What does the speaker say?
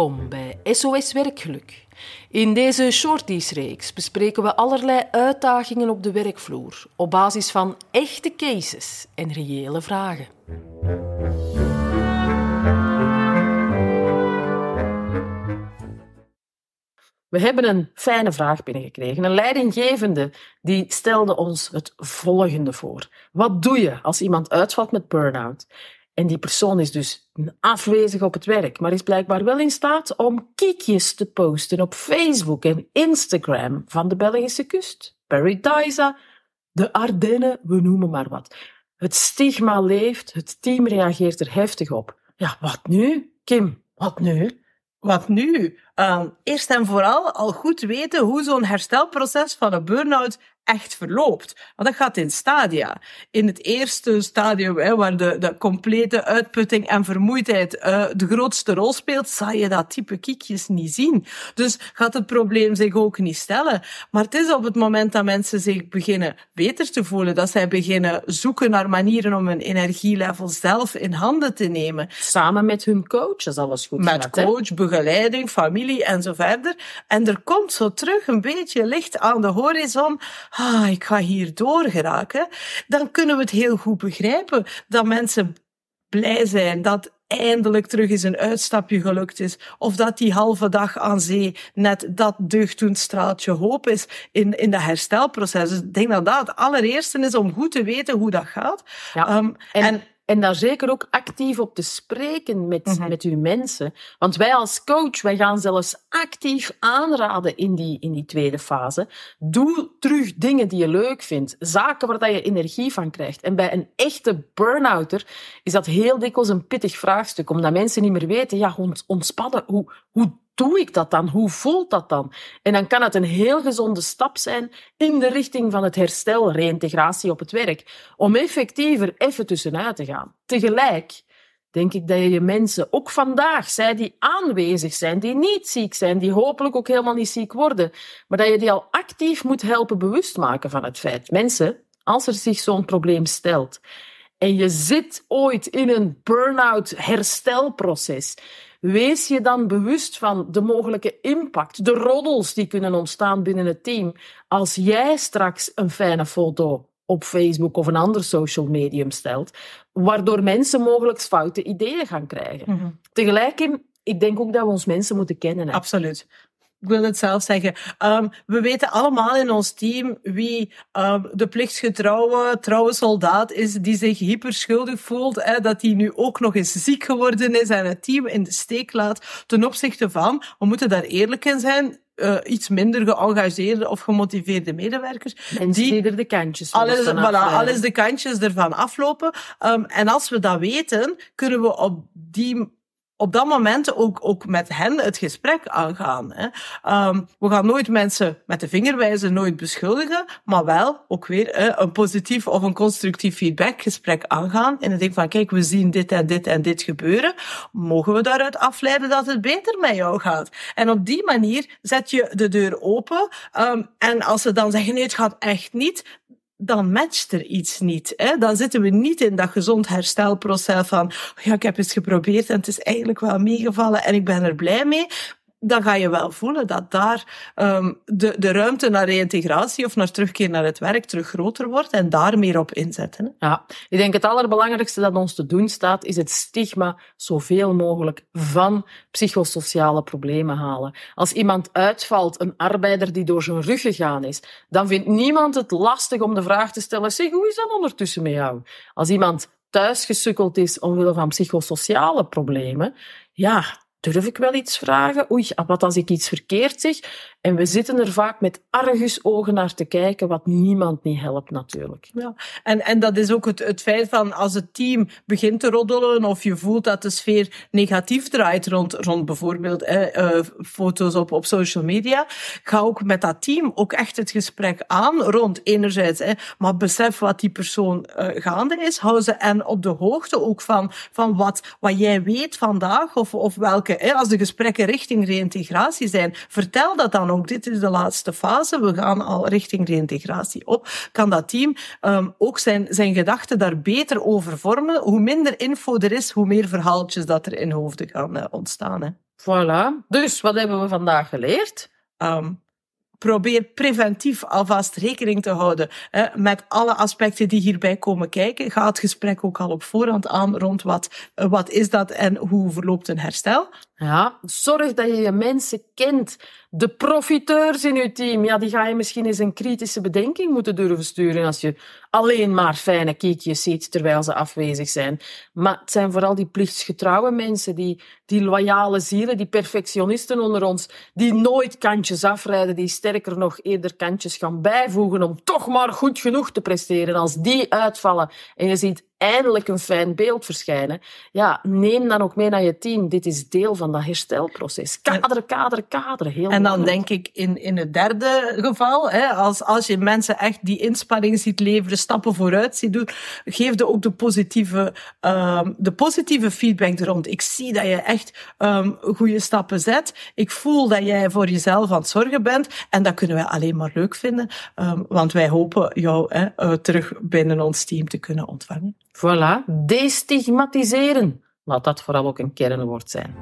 Welkom bij SOS Werkgeluk. In deze shorties-reeks bespreken we allerlei uitdagingen op de werkvloer op basis van echte cases en reële vragen. We hebben een fijne vraag binnengekregen. Een leidinggevende die stelde ons het volgende voor. Wat doe je als iemand uitvalt met burn-out? En die persoon is dus afwezig op het werk, maar is blijkbaar wel in staat om kiekjes te posten op Facebook en Instagram van de Belgische kust. Paradise, de Ardennen, we noemen maar wat. Het stigma leeft, het team reageert er heftig op. Ja, wat nu? Kim, wat nu? Wat nu? Uh, eerst en vooral al goed weten hoe zo'n herstelproces van een burn-out echt verloopt. Want dat gaat in stadia. In het eerste stadium, hè, waar de, de complete uitputting en vermoeidheid uh, de grootste rol speelt, zal je dat type kiekjes niet zien. Dus gaat het probleem zich ook niet stellen. Maar het is op het moment dat mensen zich beginnen beter te voelen, dat zij beginnen zoeken naar manieren om hun energielevel zelf in handen te nemen. Samen met hun coach, is alles goed Met coach, begeleiding, familie en zo verder. En er komt zo terug een beetje licht aan de horizon ah, ik ga hier doorgeraken, dan kunnen we het heel goed begrijpen dat mensen blij zijn dat eindelijk terug eens een uitstapje gelukt is. Of dat die halve dag aan zee net dat deugddoend straaltje hoop is in, in dat herstelproces. Dus ik denk dat dat het allereerste is om goed te weten hoe dat gaat. Ja. Um, en en daar zeker ook actief op te spreken met, mm met uw mensen. Want wij als coach, wij gaan zelfs actief aanraden in die, in die tweede fase. Doe terug dingen die je leuk vindt. Zaken waar je energie van krijgt. En bij een echte burn-outer is dat heel dikwijls een pittig vraagstuk. Omdat mensen niet meer weten, ja, ontspannen, hoe, hoe doe ik dat dan? Hoe voelt dat dan? En dan kan het een heel gezonde stap zijn in de richting van het herstel, reïntegratie op het werk, om effectiever even tussenuit te gaan. Tegelijk denk ik dat je je mensen, ook vandaag, zij die aanwezig zijn, die niet ziek zijn, die hopelijk ook helemaal niet ziek worden, maar dat je die al actief moet helpen bewust maken van het feit. Mensen, als er zich zo'n probleem stelt en je zit ooit in een burn-out herstelproces, Wees je dan bewust van de mogelijke impact, de roddels die kunnen ontstaan binnen het team, als jij straks een fijne foto op Facebook of een ander social medium stelt, waardoor mensen mogelijk foute ideeën gaan krijgen. Mm Tegelijk, ik denk ook dat we ons mensen moeten kennen. Hè. Absoluut ik wil het zelf zeggen. Um, we weten allemaal in ons team wie um, de plichtsgetrouwe, trouwe soldaat is die zich hyperschuldig voelt, hè, dat hij nu ook nog eens ziek geworden is en het team in de steek laat ten opzichte van, we moeten daar eerlijk in zijn, uh, iets minder geëngageerde of gemotiveerde medewerkers. En die, die er de kantjes alles, voilà, alles de kantjes ervan aflopen. Um, en als we dat weten, kunnen we op die op dat moment ook, ook met hen het gesprek aangaan. Hè. Um, we gaan nooit mensen met de vinger wijzen, nooit beschuldigen, maar wel ook weer een positief of een constructief feedbackgesprek aangaan. En het ding van, kijk, we zien dit en dit en dit gebeuren. Mogen we daaruit afleiden dat het beter met jou gaat? En op die manier zet je de deur open. Um, en als ze dan zeggen, nee, het gaat echt niet, dan matcht er iets niet. Hè? Dan zitten we niet in dat gezond herstelproces van, oh ja, ik heb eens geprobeerd en het is eigenlijk wel meegevallen en ik ben er blij mee dan ga je wel voelen dat daar um, de, de ruimte naar reïntegratie of naar terugkeer naar het werk terug groter wordt en daar meer op inzetten. Ja, ik denk het allerbelangrijkste dat ons te doen staat, is het stigma zoveel mogelijk van psychosociale problemen halen. Als iemand uitvalt, een arbeider die door zijn rug gegaan is, dan vindt niemand het lastig om de vraag te stellen, zeg, hoe is dat ondertussen met jou? Als iemand thuis gesukkeld is omwille van psychosociale problemen, ja, durf ik wel iets vragen? Oei, ah, wat als ik iets verkeerd zeg? En we zitten er vaak met argusogen naar te kijken, wat niemand niet helpt natuurlijk. Ja, en, en dat is ook het, het feit van als het team begint te roddelen of je voelt dat de sfeer negatief draait rond, rond bijvoorbeeld eh, foto's op, op social media, ga ook met dat team ook echt het gesprek aan rond enerzijds, eh, maar besef wat die persoon uh, gaande is, hou ze en op de hoogte ook van, van wat, wat jij weet vandaag of, of welke, eh, als de gesprekken richting reïntegratie zijn, vertel dat dan ook. Dit is de laatste fase. We gaan al richting reïntegratie op. Kan dat team um, ook zijn, zijn gedachten daar beter over vormen? Hoe minder info er is, hoe meer verhaaltjes dat er in hoofden gaan uh, ontstaan. Hè? Voilà. Dus wat hebben we vandaag geleerd? Um, probeer preventief alvast rekening te houden hè, met alle aspecten die hierbij komen kijken. Ga het gesprek ook al op voorhand aan rond wat, wat is dat en hoe verloopt een herstel. Ja, zorg dat je je mensen kent. De profiteurs in je team, ja, die ga je misschien eens een kritische bedenking moeten durven sturen als je alleen maar fijne kiekjes ziet terwijl ze afwezig zijn. Maar het zijn vooral die plichtsgetrouwe mensen, die, die loyale zielen, die perfectionisten onder ons, die nooit kantjes afrijden, die sterker nog eerder kantjes gaan bijvoegen om toch maar goed genoeg te presteren. Als die uitvallen en je ziet eindelijk een fijn beeld verschijnen, ja, neem dan ook mee naar je team. Dit is deel van dat herstelproces. Kaderen, kaderen, kaderen. Heel en dan denk ik in, in het derde geval, hè, als, als je mensen echt die inspanning ziet leveren, stappen vooruit ziet doen, geef de ook de positieve, um, de positieve feedback rond. Ik zie dat je echt um, goede stappen zet. Ik voel dat jij voor jezelf aan het zorgen bent. En dat kunnen wij alleen maar leuk vinden, um, want wij hopen jou hè, uh, terug binnen ons team te kunnen ontvangen. Voilà, destigmatiseren. Laat dat vooral ook een kernwoord zijn.